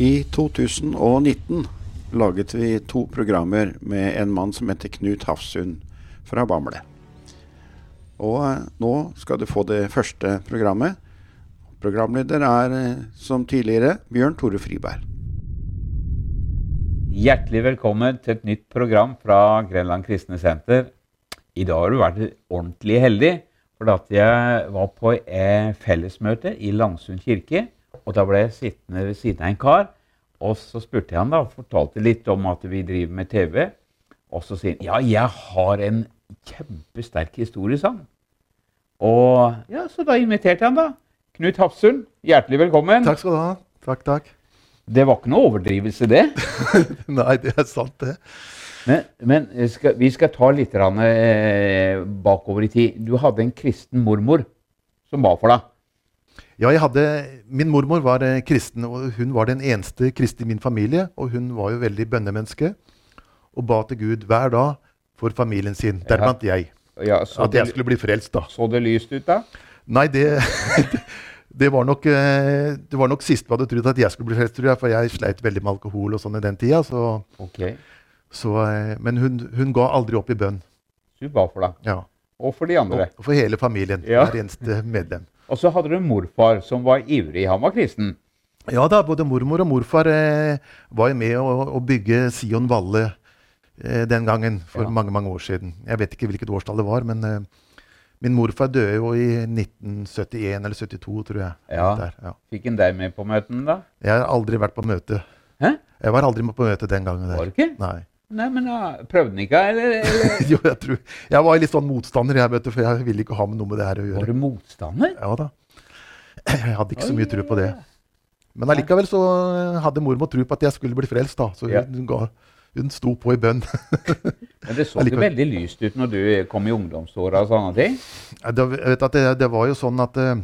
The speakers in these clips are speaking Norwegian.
I 2019 laget vi to programmer med en mann som heter Knut Hafsund fra Bamble. Og eh, nå skal du få det første programmet. Programleder er eh, som tidligere Bjørn Tore Friberg. Hjertelig velkommen til et nytt program fra Grenland kristne senter. I dag har du vært ordentlig heldig, for at jeg var på et fellesmøte i Langsund kirke. Og da ble jeg sittende ved siden av en kar, og så spurte jeg han da, og fortalte litt om at vi driver med TV. Og så sier han ja, jeg har en kjempesterk historie, sa han. Og ja, så da inviterte jeg han da. Knut Hafsund, hjertelig velkommen. Takk skal du ha. Takk, takk. Det var ikke noe overdrivelse, det. Nei, det er sant, det. Men, men skal, vi skal ta litt rann, eh, bakover i tid. Du hadde en kristen mormor som ba for deg. Ja, jeg hadde, Min mormor var eh, kristen, og hun var den eneste kristne i min familie. Og hun var jo veldig bønnemenneske og ba til Gud hver dag for familien sin, deriblant jeg. Ja, så At jeg skulle bli frelst, da. Så det lyst ut, da? Nei, det, det var nok eh, det var nok sist vi hadde trodd at jeg skulle bli frelst, tror jeg. For jeg sleit veldig med alkohol og sånn i den tida. Så, okay. så, eh, men hun, hun ga aldri opp i bønn. Du ba for deg. Ja. Og for de andre. Og for hele familien. Ja. Hver eneste medlem. Og så hadde du morfar som var ivrig. Han var kristen. Ja da, både mormor og morfar eh, var jo med å, å bygge Sion Valle eh, den gangen for Ja. mange mange år siden. Jeg vet ikke hvilket årstall det var, men eh, min morfar døde jo i 1971 eller 72, tror jeg. Ja. Der, ja. Fikk han deg med på møtene, da? Jeg har aldri vært på møte. Hæ? Jeg var aldri med på møte den gangen. Var der. du ikke? Nei. Nei, men da prøvde han ikke, eller, eller? jo, jeg, tror, jeg var litt sånn motstander, jeg, vet du, for jeg ville ikke ha med noe med det her å Var du motstander? Ja da. Jeg hadde ikke så mye tro på det. Men allikevel så hadde mormor tro på at jeg skulle bli frelst, da. Så Ja. hun, ga, hun sto på i bønn. Men det så ikke veldig lyst ut når du kom i ungdomsåra og sånne ting? Det, det, det var jo sånn at eh,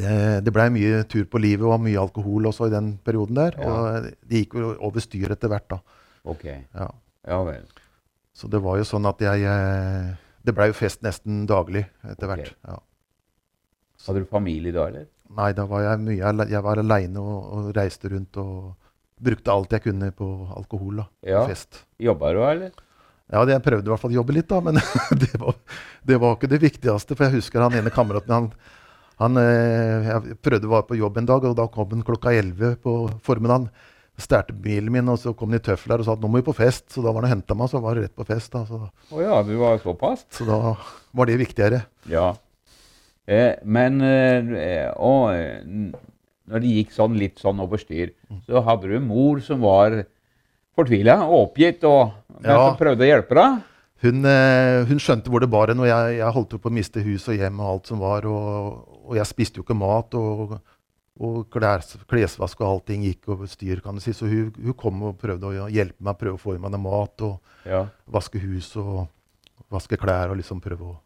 eh, det blei mye tur på livet og mye alkohol også i den perioden der. Ja. Og det gikk jo over styr etter hvert, da. Ok. Ja. Ja vel. Så det var jo sånn at jeg eh, Det blei jo fest nesten daglig etter hvert. hvert. Ja. Hadde du familie da, eller? Nei, da var jeg mye Jeg var aleine og, og reiste rundt og brukte alt jeg kunne på alkohol. da, Ja. Fest. Jobba du, eller? Ja, det, jeg prøvde i hvert fall å jobbe litt, da, men det var, det var ikke det viktigste. For jeg husker han ene kameraten han, han, eh, Jeg prøvde å være på jobb en dag, og da kom han klokka 11 på formiddagen. Stjal bilen min, og så kom de i tøfler og sa at nå må vi på fest. Så da var han og henta meg, så var det rett på fest. da, så, Oh ja, du var såpass? så da var det viktigere. Ja. Eh, men eh, og, når det gikk sånn litt sånn over styr, så hadde du en mor som var fortvila og oppgitt, og men Ja. som prøvde å hjelpe deg. Hun, eh, hun skjønte hvor det bar hen, og jeg, jeg holdt på å miste hus og hjem og alt som var. Og, og jeg spiste jo ikke mat, og, og klær, klesvask og allting gikk over styr, kan du si. Så hun, hun kom og prøvde å hjelpe meg, prøve å få i meg noe mat, og Ja. vaske hus og vaske klær og liksom prøve å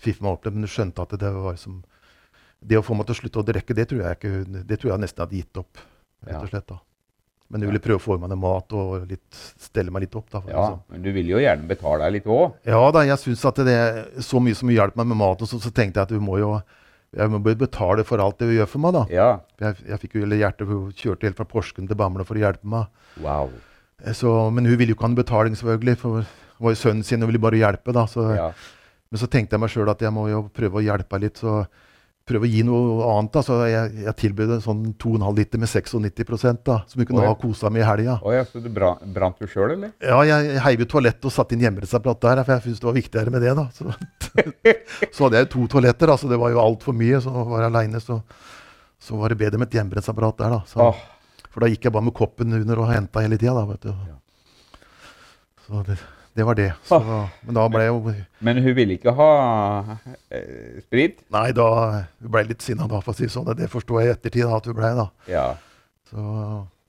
fiffe meg opp. Men hun skjønte at det var som Det å få meg til å slutte å drikke, det tror jeg ikke Det tror jeg nesten hadde gitt opp, rett og slett. da. Men hun ville prøve å få i meg noe mat og litt, stelle meg litt opp. da. det ja, sånn. men du ville jo gjerne betale deg litt òg. Ja da, jeg syns at det er så mye som hjelper meg med mat, og så, så tenkte jeg at hun må jo jeg må betale for alt det hun gjør for meg. da. Ja. Jeg, jeg fikk jo hjertet, hun kjørte helt fra Porsgrunn til Bamble for å hjelpe meg. Wow. Eh, Så, men hun ville jo ikke ha noen betaling, selvfølgelig, for Hun var jo sønnen sin og ville bare hjelpe. da. Så, Ja. Men så tenkte jeg meg sjøl at jeg må jo prøve å hjelpe henne litt. så prøve å gi noe annet. da, Så jeg, jeg tilbød en sånn 2,5 liter med 96 da, som vi kunne ha kosa med i helga. Ja, så du bra, brant du sjøl, eller? Ja, jeg heiv ut toalett og satte inn hjemmerettsapparat der, for jeg syntes det var viktigere med det. da. Så, så hadde jeg to toaletter, da, så det var jo altfor mye. Så var jeg aleine, så, så var det bedre med et hjemmerettsapparat der. da. Så, For da gikk jeg bare med koppen under og henta hele tida. vet du. Så det, det var det. Så, men da ble jo men hun ville ikke ha eh, sprit? Nei, da hun ble litt sinna da, for å si det sånn. Det forsto jeg i ettertid da, at hun ble. da. Ja. Så,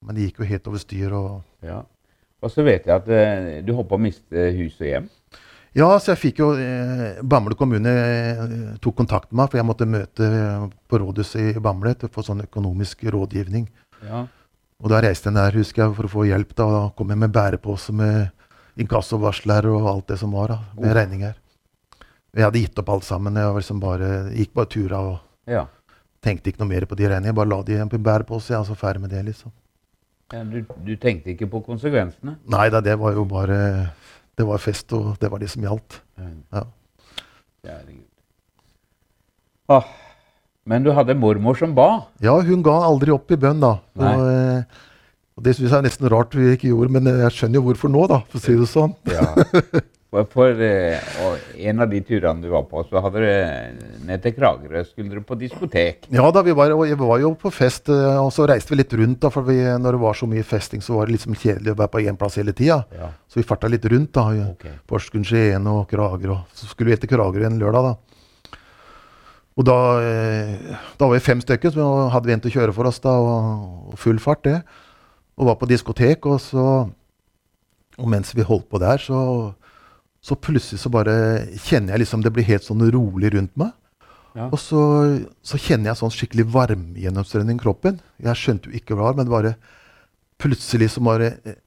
men det gikk jo helt over styr. og... ja. Og så vet jeg at eh, du holdt på å miste hus og hjem. Ja, så jeg fikk jo eh, Bamble kommune eh, tok kontakt med meg, for jeg måtte møte eh, på rådhuset i Bamble til å få sånn økonomisk rådgivning. Ja. Og da reiste jeg der, husker jeg, for å få hjelp. da, og Da kom jeg med bærepose med inkassovarsler og alt det som var da, med Oh. regninger. Jeg hadde gitt opp alt sammen. Jeg var liksom bare, gikk bare tura og ja. tenkte ikke noe mer på de regningene. Jeg bare la de i en bærepose, jeg, og så ferdig med det. liksom. Ja, du, du tenkte ikke på konsekvensene? Nei da, det var jo bare Det var fest, og det var det som gjaldt. Ja. Herregud. Ah, men du hadde mormor som ba? Ja, hun ga aldri opp i bønn, da. Og, eh, og det syns jeg er nesten rart vi ikke gjorde, men jeg skjønner jo hvorfor nå, da, for å si det sånn. Ja. For, eh, en av de turene du var på, så hadde du ned til Kragerø skulle dere på diskotek. Ja da, vi var, og vi var jo på fest, eh, og så reiste vi litt rundt, da, for vi, når det var så mye festing, så var det liksom kjedelig å være på én plass hele tida. Ja. Så vi farta litt rundt, da. i Ok. Porsgrunn, Skien og Kragerø. Så skulle vi etter Kragerø en lørdag, da. Og da, eh, da var vi fem stykker, så hadde vi en til å kjøre for oss, da, og, og full fart, det. Og var på diskotek, og så Og mens vi holdt på der, så, så plutselig så bare kjenner jeg liksom det blir helt sånn rolig rundt meg. Ja. Og så, så kjenner jeg sånn skikkelig varmegjennomstrømning i kroppen. Jeg skjønte jo ikke hva det var, men bare plutselig så bare eh,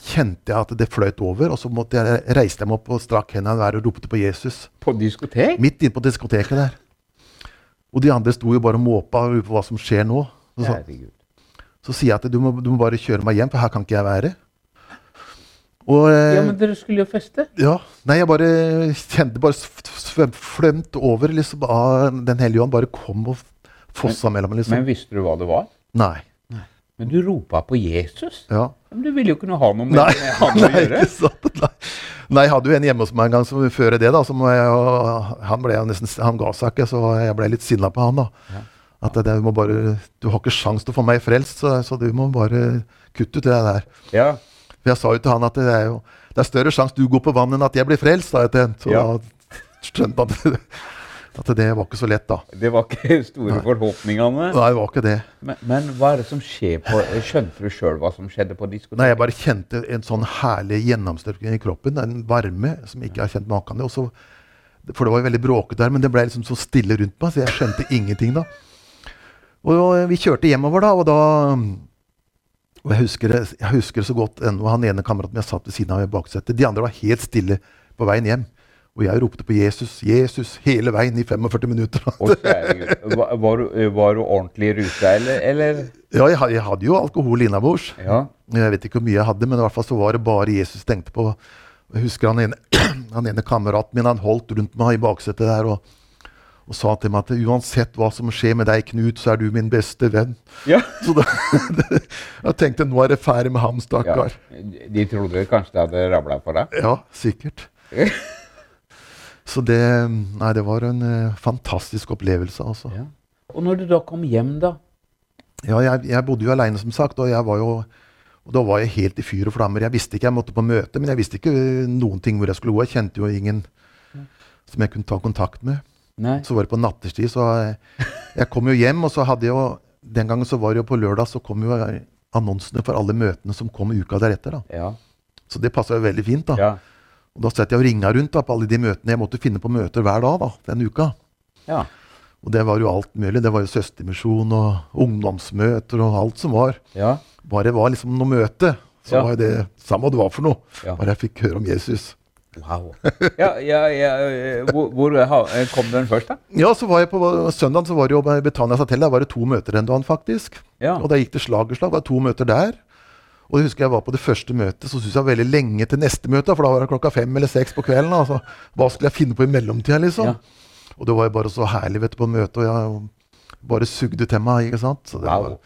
kjente jeg at det fløyt over. Og så måtte jeg, reiste jeg meg opp og strakk hendene hver og ropte på Jesus. På diskotek? Midt inne på diskoteket der. Og de andre sto jo bare og måpa på hva som skjer nå. Så, så, sier jeg at du må, du må bare kjøre meg hjem, for her kan ikke jeg være. Og eh, Ja, men dere skulle jo feste. ja, nei, jeg bare kjente bare flømt over liksom av Den hellige ånd. Bare kom og fossa mellom, liksom. Men visste du hva det var? nei. Men du ropa på Jesus? Ja. Men du ville jo ikke ha noe med Nei, med han å nei, gjøre. ikke sant. Nei. nei, jeg hadde jo en hjemme hos meg en gang som før det, da. Som jeg, han, ble nesten, han ga seg ikke, så jeg ble litt sinna på han, da. Ja. At det, må bare, Du har ikke sjans til å få meg frelst, så, så du må bare kutte ut det der. Ja. For jeg sa jo til han at det er jo det er større sjanse du går på vann enn at jeg blir frelst, Da. Så Ja. da skjønte han at, det var ikke så lett, da. Det var ikke store forhåpningene. Nei, det var ikke det. Men, men hva er det som skjer på Skjønte du sjøl hva som skjedde på diskoteket? Nei, jeg bare kjente en sånn herlig gjennomstrømning i kroppen. En varme som ikke har kjent maken til. For det var jo veldig bråkete der, men det ble liksom så stille rundt meg, så jeg skjønte ingenting da. Og vi kjørte hjemover da, og da og jeg husker, jeg husker så godt ennå. Han ene kameraten min satt ved siden av i baksetet. De andre var helt stille på veien hjem. Og jeg ropte på Jesus, Jesus, hele veien i 45 minutter. Var, var, du, var du ordentlig rusa, eller? eller? Ja, jeg, jeg hadde jo alkohol innabords. Ja. Jeg vet ikke hvor mye jeg hadde, men i hvert fall så var det bare Jesus tenkte på. Jeg husker han ene, han ene kameraten min han holdt rundt meg i baksetet der og, og sa til meg at uansett hva som skjer med deg, Knut, så er du min beste venn. ja. Så da, jeg tenkte nå er det ferdig med ham, ja. De trodde kanskje det hadde rabla for deg? Ja, sikkert. Så det Nei, det var en uh, fantastisk opplevelse, altså. Ja. Og når du da kom hjem, da? Ja, jeg, jeg bodde jo aleine, som sagt, og jeg var jo og da var jeg helt i fyr og flammer. Jeg visste ikke, jeg måtte på møte, men jeg visste ikke eh, noen ting hvor jeg skulle gå. Jeg kjente jo ingen som jeg kunne ta kontakt med. Nei. Så var det på nattestid, så jeg, jeg kom jo hjem, og så hadde jo Den gangen så var det jo på lørdag, så kom jo annonsene for alle møtene som kom uka deretter. da. Ja. Så det passa jo veldig fint. da. Ja. Og da satt jeg og ringa rundt da, på alle de møtene jeg måtte finne på møter hver dag da, den uka. ja. Og det var jo alt mulig. Det var jo søstermisjon og ungdomsmøter og alt som var. ja. Bare det var liksom noe møte, så Ja. var det samme hva det var for noe. Ja. Bare jeg fikk høre om Jesus. Wow. Ja, ja, ja, eh, hvor, hvor eh, kom den først, da? Ja, så var jeg på søndagen så var det jo Betania Satell. Der var det to møter den dagen, faktisk. Ja. Og da gikk det slag i slag. Det var to møter der. Og jeg husker jeg var på det første møtet, så syntes jeg veldig lenge til neste møte. For da var det klokka fem eller seks på kvelden. Altså, hva skulle jeg finne på i mellomtida, liksom? Ja. Og det var bare så herlig vet du, på møtet, og jeg bare sugde til meg. ikke sant? Så det Wow.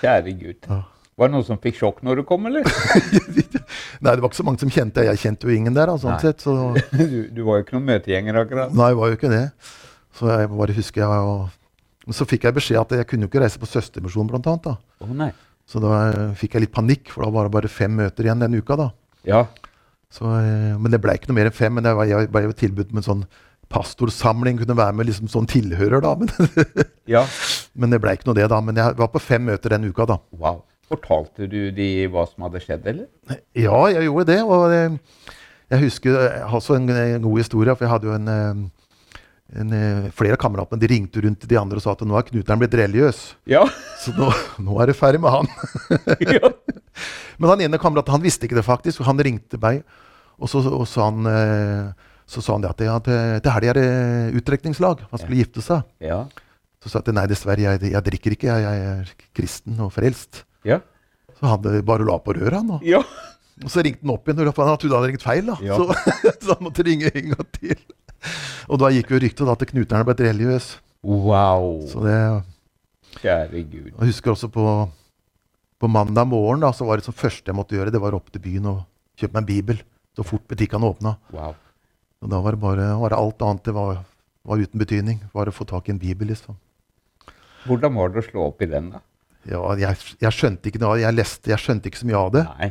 Kjære Gud. Ja. Var det noen som fikk sjokk når du kom, eller? Nei, det var ikke så mange som kjente jeg. Jeg kjente jo ingen der, sånn Nei. sett. Så Du, du var jo ikke noen møtegjenger, akkurat. Nei, jeg var jo ikke det. Så jeg bare husker jeg og... Så fikk jeg beskjed at jeg kunne jo ikke reise på Søstermisjon, blant annet. da. Nei. Så da fikk jeg litt panikk, for da var det bare fem møter igjen den uka. da. Ja. Så, eh, men det ble ikke noe mer enn fem. Men jeg, var, jeg ble tilbudt med en sånn pastorsamling, kunne være med liksom sånn tilhører, da. Men, ja. men det ble ikke noe det, da. Men jeg var på fem møter den uka, da. Wow. Fortalte du de hva som hadde skjedd, eller? Ja, jeg gjorde det. Og eh, jeg husker jeg har også en, god historie, for jeg hadde jo en, eh, en eh, Flere av kameratene de ringte rundt til de andre og sa at nå er Knuteren blitt religiøs. Ja. Så nå, nå er det ferdig med han. ja. Men han ene kameraten han visste ikke det faktisk. Han ringte meg, og så, og så, han, så sa han det at det, til helga er det utdrikningslag. Han skulle gifte seg. Ja. Så sa jeg at nei, dessverre, jeg, jeg drikker ikke. Jeg, jeg er kristen og frelst. Ja. Så han hadde bare la på røret, han. Og, Ja. og så ringte han opp igjen, han trodde han hadde ringt feil. da. Ja. Så, så han måtte ringe en gang til. Og da gikk jo ryktet at Knuteren ble religiøs. Wow. Så det, Kjære Gud. Jeg husker også på, på mandag morgen da, så var det som første jeg måtte gjøre, det var opp til byen og kjøpe meg en bibel. Så fort butikkene åpna. Wow. Og da var det bare var det alt annet det var, var uten betydning. Bare å få tak i en bibel, liksom. Hvordan var det å slå opp i den, da? Ja, jeg, jeg skjønte ikke noe av. Jeg, leste, jeg skjønte ikke så mye av det. Nei.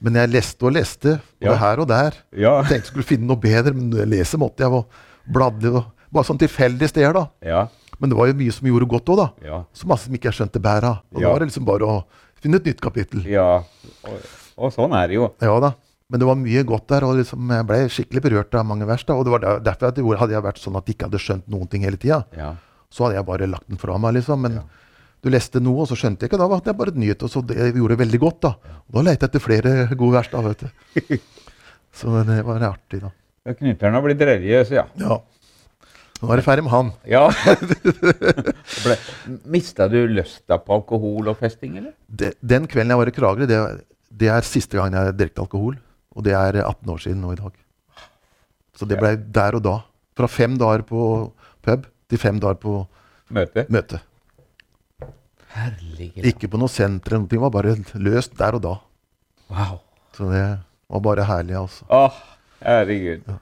Men jeg leste og leste, både Ja. her og der. Ja. Tenkte jeg skulle finne noe bedre, men lese måtte jeg og bladde. Og, bare sånn tilfeldige steder, da. Ja. Men det var jo mye som gjorde godt òg, da. Ja. Så masse som ikke jeg skjønte bæret av. Og da var det liksom bare å finne et nytt kapittel. ja. Og, og sånn er det jo. Ja da. Men det var mye godt der, og liksom, jeg ble skikkelig berørt av mange vers. da, Og det var derfor at jeg hadde jeg vært sånn at jeg ikke hadde skjønt noen ting hele tida. Ja. Så hadde jeg bare lagt den fra meg, liksom. Men. Du leste noe, og så skjønte jeg ikke. Da var det bare et nyhet, og så det gjorde det veldig godt, da. Og da lette jeg etter flere gode vers, da, vet du. Så det var artig, da. Ja, Knytteren har blitt religiøs, ja. Ja. Nå er det ferdig med han. Ja. Mista du lysta på alkohol og festing, eller? De, den kvelden jeg var i Kragerø, det, det er siste gang jeg drikket alkohol. Og det er 18 år siden nå i dag. Så det ble der og da. Fra fem dager på pub til fem dager på Møte? møte. Herlige Ikke på noe senter eller noe, det var bare løst der og da. Wow. Så det var bare herlig, altså. Åh, herregud. Ja.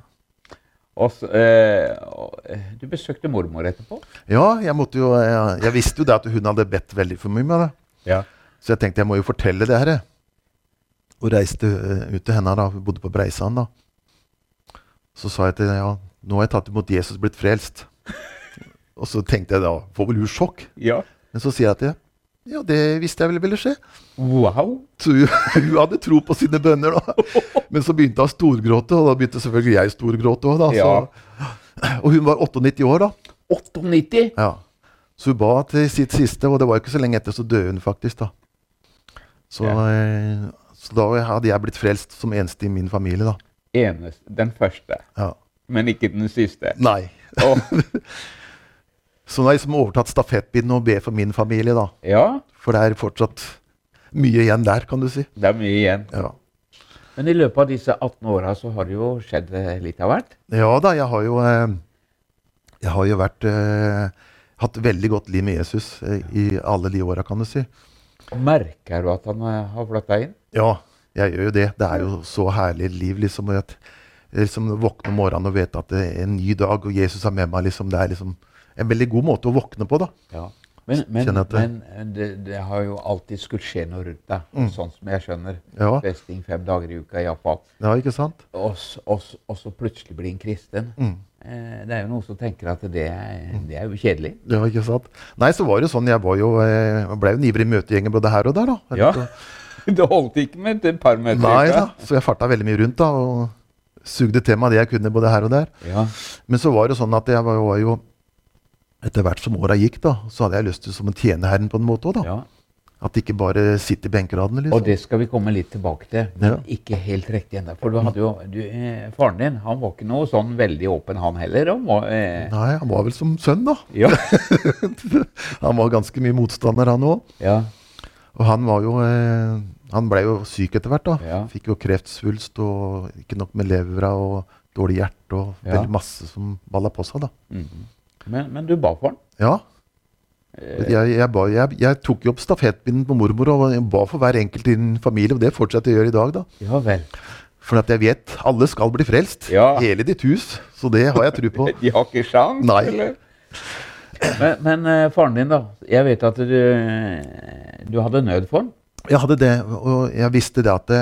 Også, eh, eh, du besøkte mormor etterpå? Ja, jeg måtte jo Jeg, jeg visste jo det at hun hadde bedt veldig for mye med det. Ja. Så jeg tenkte jeg må jo fortelle det her. Og reiste eh, ut til henne. da, Hun bodde på Breisand. da. Så sa jeg til henne ja, nå har jeg tatt imot Jesus, blitt frelst. Og så tenkte jeg da, får vel hun sjokk? ja. Men så sier jeg til henne ja, det visste jeg vel ville skje. Wow. Så hun, hun hadde tro på sine bønner, da. Men så begynte hun å storgråte, og da begynte selvfølgelig jeg å storgråte òg, Ja. Og hun var 98 år, da. 98? Ja. Så hun ba til sitt siste, og det var ikke så lenge etter så døde hun faktisk, da. Så, Ja. eh, så da hadde jeg blitt frelst som eneste i min familie, da. Eneste. Den første. Ja. Men ikke den siste. Nei. Åh, Så nå har jeg liksom overtatt stafettpinnen og ber for min familie, da. ja, For det er fortsatt mye igjen der, kan du si. det er mye igjen. Ja, Men i løpet av disse 18 åra så har det jo skjedd eh, litt av hvert. ja da, jeg har jo eh, Jeg har jo vært eh, Hatt veldig godt liv med Jesus i alle de åra, kan du si. Merker du at han har flytta inn? Ja, jeg gjør jo det. Det er jo så herlig liv, liksom. og At liksom våkne om morgenen og vite at det er en ny dag, og Jesus er med meg. liksom. Det er liksom en veldig god måte å våkne på, da. Ja. Men, men, det- men det, det har jo alltid skulle skje noe rundt deg, sånn som jeg skjønner. Ja, Festing fem dager i uka iallfall. ja ikke sant? Og, og, og så plutselig bli en kristen. Mm. Eh, det er jo noen som tenker at det, er- det er jo kjedelig. Ja, ikke sant? Nei, så var det jo sånn, jeg var jo, eh, jeg ble jo en ivrig møtegjenger både her og der, da. Ja. Det holdt ikke med et par møter Nei da, så jeg farta veldig mye rundt da, og sugde til meg det jeg kunne både her og der. Ja. Men så var det sånn at jeg var, var jo, etter hvert som åra gikk, da, så hadde jeg lyst til som en tjeneherren på en måte òg, da. ja. At det ikke bare sitter i benkeradene, liksom. Og det skal vi komme litt tilbake til. Men Ja. ikke helt riktig ennå. For du hadde jo du, eh, Faren din han var ikke noe sånn veldig åpen, han heller. Han var, eh, Nei, han var vel som sønn, da. ja. Han var ganske mye motstander, han òg. ja. Og han var jo eh, Han ble jo syk etter hvert, da. Fikk jo kreftsvulst og ikke nok med levra og dårlig hjerte og veldig masse som balla på seg, da. Mhm. Men, men du ba for den? Ja. Eh, Jeg, jeg, ba, jeg, jeg tok jo opp stafettpinnen på mormor og ba for hver enkelt i din familie, og det fortsetter jeg å gjøre i dag, da. ja vel. For at jeg vet alle skal bli frelst. Ja. Hele ditt hus. Så det har jeg tro på. De har ikke sjans, Nei. eller? Men, men eh, faren din, da. Jeg vet at du, du hadde nød for den? Jeg hadde det, og jeg visste det at det,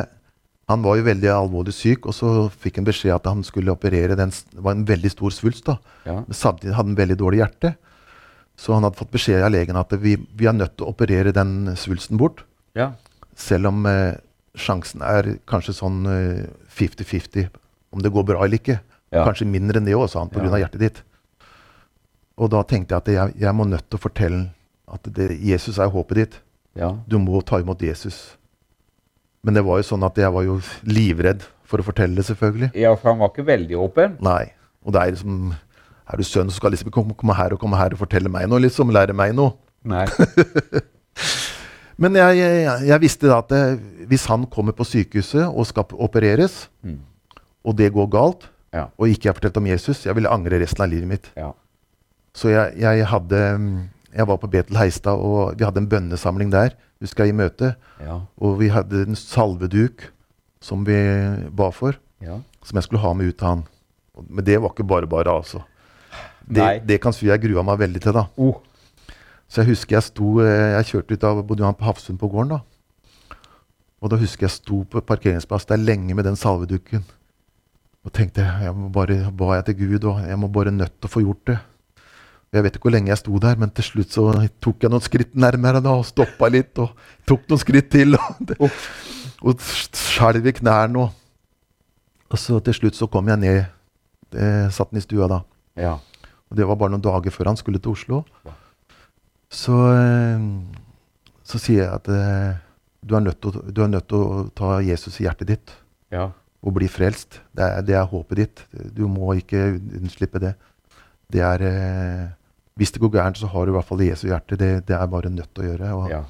han var jo veldig alvorlig syk, og så fikk han beskjed at han skulle operere den, Det var en veldig stor svulst, da. Ja. Men samtidig hadde han veldig dårlig hjerte. Så han hadde fått beskjed av legen at vi, vi er nødt til å operere den svulsten bort. ja. Selv om eh, sjansen er kanskje sånn eh, 50-50 om det går bra eller ikke. Ja. Kanskje mindre enn det òg, sa han, pga. Ja. av hjertet ditt. Og da tenkte jeg at jeg, jeg må nødt til å fortelle at det, Jesus er håpet ditt. ja. Du må ta imot Jesus. Men det var jo sånn at jeg var jo livredd for å fortelle det, selvfølgelig. Ja, for han var ikke veldig åpen. Nei. Og det er liksom Er du sønn, så skal liksom komme, komme her og komme her og fortelle meg noe, liksom. Lære meg noe. Nei. Men jeg, jeg, jeg visste da at det, hvis han kommer på sykehuset og skal opereres, Mm. og det går galt, Ja. og ikke jeg har fortalt om Jesus, jeg ville angre resten av livet mitt. Ja. Så jeg, jeg hadde mm, Jeg var på Betel Heistad, og vi hadde en bønnesamling der. Husker jeg i møte. Ja. Og vi hadde en salveduk som vi ba for, ja. som jeg skulle ha med ut til han. Men det var ikke bare bare, altså. Det, det kan si jeg grua meg veldig til, da. Oh. Så jeg husker jeg sto eh, Jeg kjørte ut av bodde han på Hafsund på gården, da. Og da husker jeg sto på parkeringsplass der lenge med den salvedukken. Og tenkte jeg må bare ba jeg til Gud, og jeg må bare nødt til å få gjort det. Jeg vet ikke hvor lenge jeg sto der, men til slutt så tok jeg noen skritt nærmere da, og stoppa litt. Og tok noen skritt til. Og, det, og skjelv i knærne. Og, og så til slutt så kom jeg ned. Eh, satt den i stua da. Ja. Og det var bare noen dager før han skulle til Oslo. Så, eh, så sier jeg at eh, du er, til, du er nødt til å ta Jesus i hjertet ditt Ja. og bli frelst. Det er, det er håpet ditt. Du må ikke unnslippe det. Det er Hvis det går gærent, så har du i hvert fall Jesu hjerte. Det, det er bare nødt til å gjøre. Og, ja.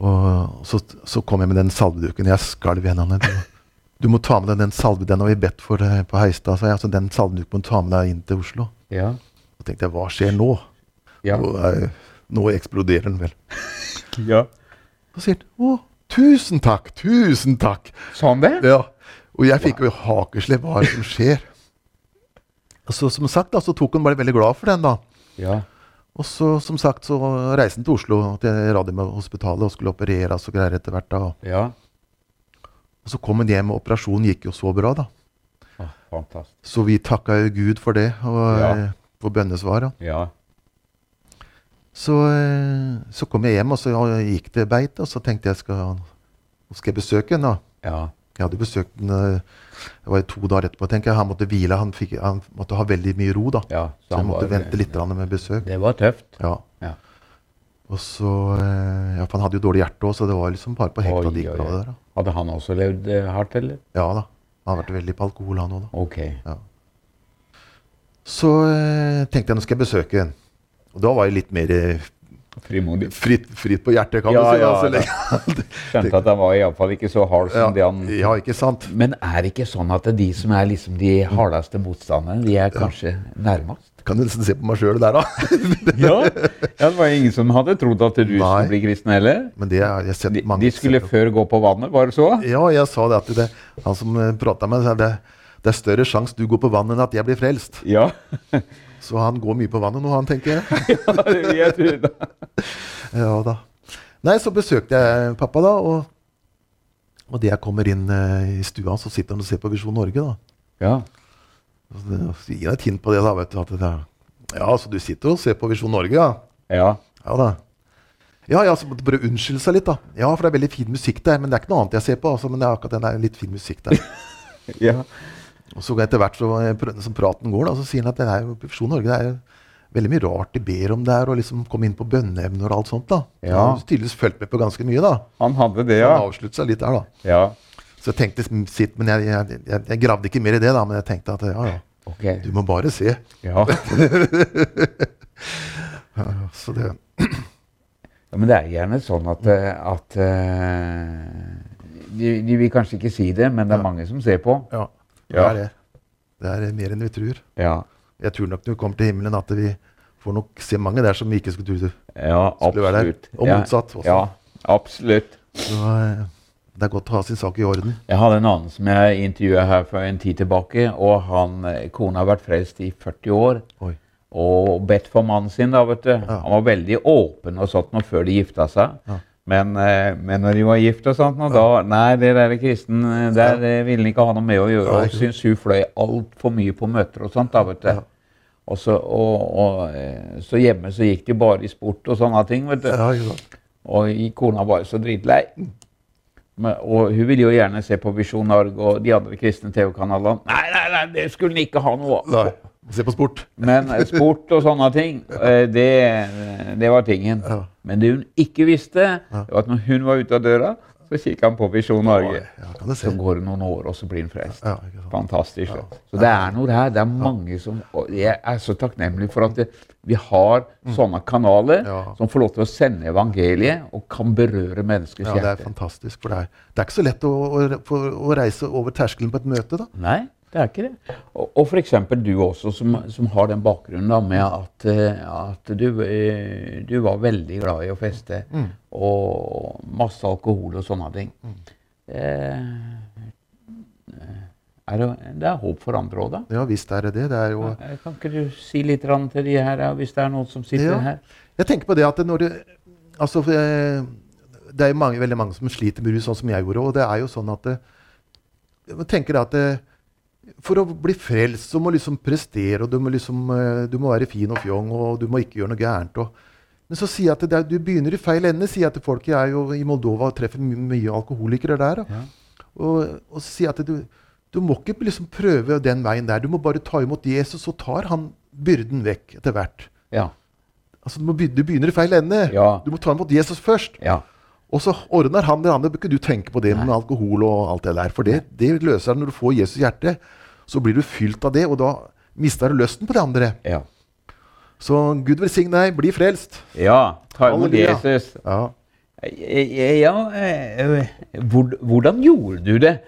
og så, så kom jeg med den salveduken. Jeg skalv i hendene. Du, du må ta med deg den salve, den har vi bedt for deg på Heistad. sa jeg. Altså, den salveduken må du ta med deg inn til Oslo. Ja. Så tenkte jeg, hva skjer nå? Ja. Nå, jeg, nå eksploderer den vel. ja. Så sier han å, tusen takk, tusen takk. Sa han det? Ja. Og jeg fikk jo hakeslepp. Hva er det som skjer? Så som sagt da, så tok han bare veldig glad for den. da. Ja. Og så som sagt så reiste han til Oslo, til Radiumhospitalet, og skulle opereres og greier etter hvert. da. Ja. Og så kom han hjem, og operasjonen gikk jo så bra. da. Ah, fantastisk. Så vi takka jo Gud for det, og Ja. eh, for bønnesvaret. Ja. Så, eh, så kom jeg hjem, og så gikk det beit, og så tenkte jeg skal, skal jeg besøke henne. da. Ja. Jeg hadde besøkt den eh, det var to dager etterpå. tenker jeg. Han måtte hvile, han, fikk, han måtte ha veldig mye ro. da. ja. Så så han måtte var- vente litt med besøk. Det var tøft. Ja. Ja. Og så, eh, ja, for Han hadde jo dårlig hjerte òg, så det var liksom bare på hekta de gikk der da. Hadde han også levd eh, hardt, eller? Ja da. Han har vært veldig på alkohol, han òg. Ok. Så eh, tenkte jeg nå skal jeg besøke den. Og da var jeg litt mer Frimodig. fritt, fritt på hjertet, kan Ja, du si. ja, altså, ja. Skjønte at han var iallfall ikke så hard som det ja, han ja, ikke sant? Men er det ikke sånn at de som er liksom de hardeste motstanderne, de er kanskje nærmest? Kan du nesten se på meg sjøl der, da. Ja. det var ingen som hadde trodd at du Nei. skulle bli kristen heller. Men det har jeg sett De, mange de skulle før gå på vannet, var det så? Ja, jeg sa det at det, han som prata med meg, sa det, det er større sjanse du går på vannet enn at jeg blir frelst. Ja. Så han går mye på vannet nå, han, tenker jeg. ja det vil jeg tro da. Ja da. Nei, så besøkte jeg pappa, da. Og, og det jeg kommer inn uh, i stua, så sitter han og ser på Visjon Norge, da. Ja. Så så gir jeg et hint på det, da. vet du, at det Ja, så du sitter og ser på Visjon Norge, ja? ja. Ja da. Ja, ja, så måtte bare unnskylde seg litt, da. Ja, for det er veldig fin musikk der. Men det er ikke noe annet jeg ser på, altså. Men det er akkurat den der litt fin musikk der. ja. Og så etter hvert så, som praten går, da, så sier han at det er jo Profesjon Norge det er jo veldig mye rart de ber om der, og liksom komme inn på bønneevner og alt sånt. da. Ja. Han har tydeligvis fulgt med på ganske mye, da. Han hadde det, Så ja. Han avsluttet seg litt der, da. Ja. Så jeg tenkte sitt, men jeg, jeg, jeg, jeg gravde ikke mer i det, da. Men jeg tenkte at ja, ja, Okay. du må bare se. Ja. Så det ja. Men det er gjerne sånn at, eh, at eh, de, de vil kanskje ikke si det, men det er mange som ser på. Ja, det er det. Det er mer enn vi tror. Ja. Jeg tror nok når vi kommer til himmelen, at vi får nok se mange der som vi ikke skulle tro Ja, skulle være der. Og motsatt også. Ja, absolutt. Så eh, det er godt å ha sin sak i orden. Jeg hadde en annen som jeg intervjua her for en tid tilbake. og han, eh, Kona har vært frelst i 40 år Oi. og bedt for mannen sin. da, vet du. Han var veldig åpen og sånn før de gifta seg. Ja. Men, eh, men når de var gift og sånt, og da Nei, det der kristen, eh, der eh, ville han ikke ha noe med å gjøre. Og syntes hun fløy altfor mye på møter og sånt. da, vet du. Og så, og, og, så hjemme så gikk de bare i sport og sånne ting. vet du. Og kona var jo så dritlei. Men, og hun ville jo gjerne se på Visjon Norge og de andre kristne TV-kanalene. Nei, nei, nei, det skulle hun ikke ha noe av. Se på sport. Men eh, sport og sånne ting, eh, det, det var tingen. Ja. Men det hun ikke visste, det var at når hun var ute av døra, Så kikka han på Visjon Norge. Ja. Så går det noen år, og så blir han frelst. Ja. Fantastisk. Så det er noe her. Det er mange som Jeg er så takknemlig for at det, vi har sånne kanaler Mm. Som får lov til å sende evangeliet og kan berøre menneskers Ja, det er hjerte. fantastisk. For det er, det er ikke så lett å, å, å reise over terskelen på et møte, da. Nei, det er ikke det. Og, og f.eks. du også, som, som har den bakgrunnen da, med at, eh, at du, eh, du var veldig glad i å feste. Og masse alkohol og sånne ting. Eh, er det, det er håp for andre òg, da. Ja visst er det det. Det er jo Eh, Kan ikke du si litt til de her, hvis det er noen som sitter Ja. her? Jeg tenker på det at når det, altså, eh, det er jo mange, veldig mange som sliter med rus, sånn som jeg gjorde. Og det er jo sånn at eh, Jeg tenker at eh, for å bli frelst så må du liksom prestere, og du må, liksom, eh, du må være fin og fjong, og du må ikke gjøre noe gærent. Og, men så sier jeg at det du begynner i feil ende. sier jeg til folk. Jeg er jo i Moldova og treffer mye, mye alkoholikere der. Og, Ja. og, og sier at du, du må ikke liksom prøve den veien der. Du må bare ta imot Jesus, så tar han byrden vekk etter hvert. Ja. Altså, du, må begynne, du begynner i feil ende. Ja. Du må ta imot Jesus først. ja. Og så ordner han det andre. Bør ikke du tenke på det med alkohol og alt det der. For det, det løser han når du får Jesus i hjertet. Så blir du fylt av det, og da mister du lysten på det andre. Ja. Så Gud velsigne deg. Bli frelst. ja. Ta imot Jesus. Ja. Eh, Ja, eh, hvor- hvordan gjorde du det?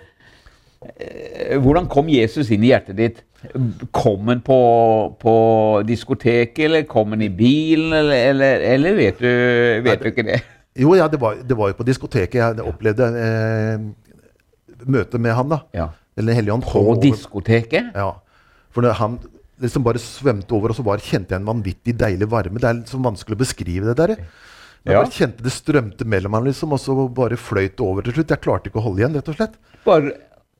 Eh, Hvordan kom Jesus inn i hjertet ditt? Kom han på, på diskoteket, eller kom han i bilen, eller, eller, eller vet, du, vet du ikke det? Jo, ja, det var, det var jo på diskoteket jeg opplevde eh, møtet med han. da. Ja. Den hellige ånd. På diskoteket? Ja. For det, han liksom bare svømte over, og så bare kjente jeg en vanvittig deilig varme. Det er litt vanskelig å beskrive det der. Jeg Ja. bare kjente det strømte mellom ham, liksom, og så bare fløyt det over til slutt. Jeg klarte ikke å holde igjen, rett og slett. Bare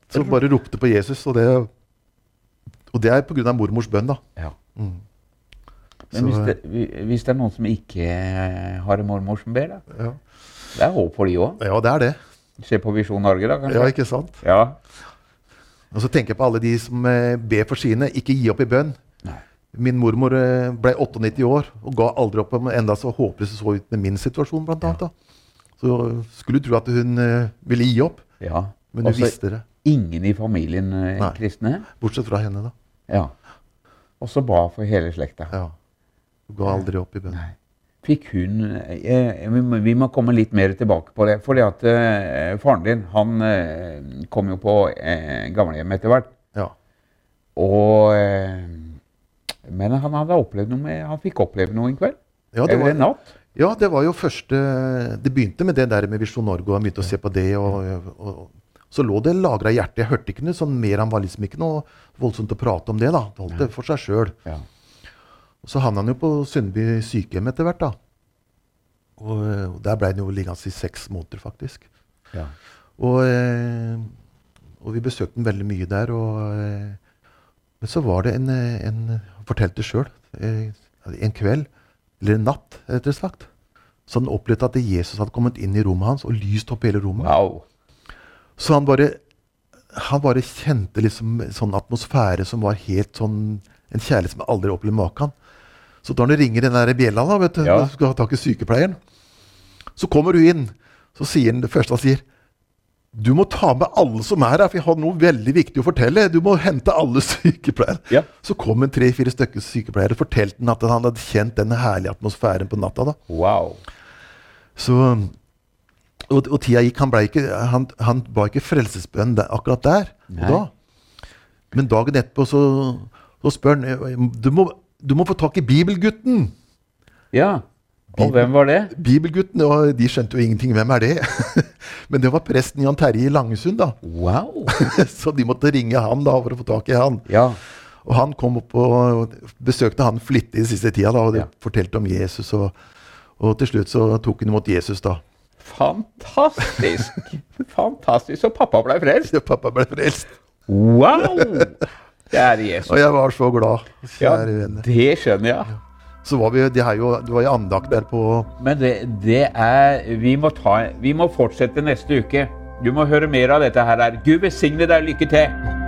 Så bare ropte på Jesus, og det, og det er pga. mormors bønn, da. Ja. Mm. Men hvis det, hvis det er noen som ikke har en mormor som ber, da? Ja, Det er håp for de òg. ja det er det. Se på Visjon Norge, da, Ja, ikke sant? Ja. Og så tenker jeg på alle de som eh, ber for sine. Ikke gi opp i bønn. Nei. Min mormor eh, ble 98 år og ga aldri opp, enda så håpløs det så ut med min situasjon, blant annet. Da. Så skulle du tro at hun eh, ville gi opp, ja. men hun Også visste det. ingen i familien eh, Nei. kristne? Bortsett fra henne, da. Ja. Og så ba for hele slekta. Ja. Hun ga aldri opp i bønn. Nei. Fikk hun eh, vi, må, vi må komme litt mer tilbake på det. fordi at eh, faren din han eh, kom jo på eh, gamlehjem etter hvert. Ja. Og eh, Men han hadde opplevd noe med, han fikk oppleve noe en kveld? Ja, det Eller en natt? ja, det var jo første Det begynte med det der med Visjon Norge, og han begynte å se på det. og, og, og så lå det lagra i hjertet. Jeg hørte ikke noe sånn mer. Han var liksom ikke noe voldsomt å prate om det. da. Det holdt det for seg sjøl. Ja. Så havna han jo på Sundby sykehjem etter hvert. da. Og eh, der ble han jo liggende i seks måneder, faktisk. ja. Og, eh, og vi besøkte han veldig mye der. Og, eh, men så var det en, en Han fortalte sjøl. En kveld, eller en natt, rett sagt, så han opplevde at Jesus hadde kommet inn i rommet hans og lyst opp hele rommet. Wow. Så han bare, han bare kjente liksom sånn atmosfære som var helt sånn En kjærlighet som aldri opplevd maken. Så da han ringer den der bjella, da, vet du, Ja. skal ha tak i sykepleieren, så kommer hun inn. Så sier han det første han sier Du må ta med alle som er her, for jeg har noe veldig viktig å fortelle. Du må hente alle sykepleiere. Ja. Så kom en tre-fire stykker sykepleiere og fortalte han at han hadde kjent denne herlige atmosfæren på natta. da. Wow. Så, og, og tida gikk. Han, ble ikke, han, han ba ikke frelsesbønn akkurat der Nei. og da. Men dagen etterpå så, så spør han du må, du må få tak i bibelgutten. Ja. Og hvem var det? Bibelgutten, og De skjønte jo ingenting. Hvem er det? Men det var presten Jan Terje i Langesund. da. Wow. Så de måtte ringe han da for å få tak i han. Ja. Og han kom opp og besøkte han flittig i siste tida da, og Ja. fortalte om Jesus. Og, og til slutt så tok han imot Jesus, da. Fantastisk. Fantastisk. Og pappa ble frelst. Ja, pappa ble frelst. Wow! Kjære Jesus. Og jeg var så glad. Ja, venner. det skjønner jeg. Så var vi, det, jo, det var jo andakt der på Men det, det er vi må, ta, vi må fortsette neste uke. Du må høre mer av dette her. Gud velsigne deg. Lykke til.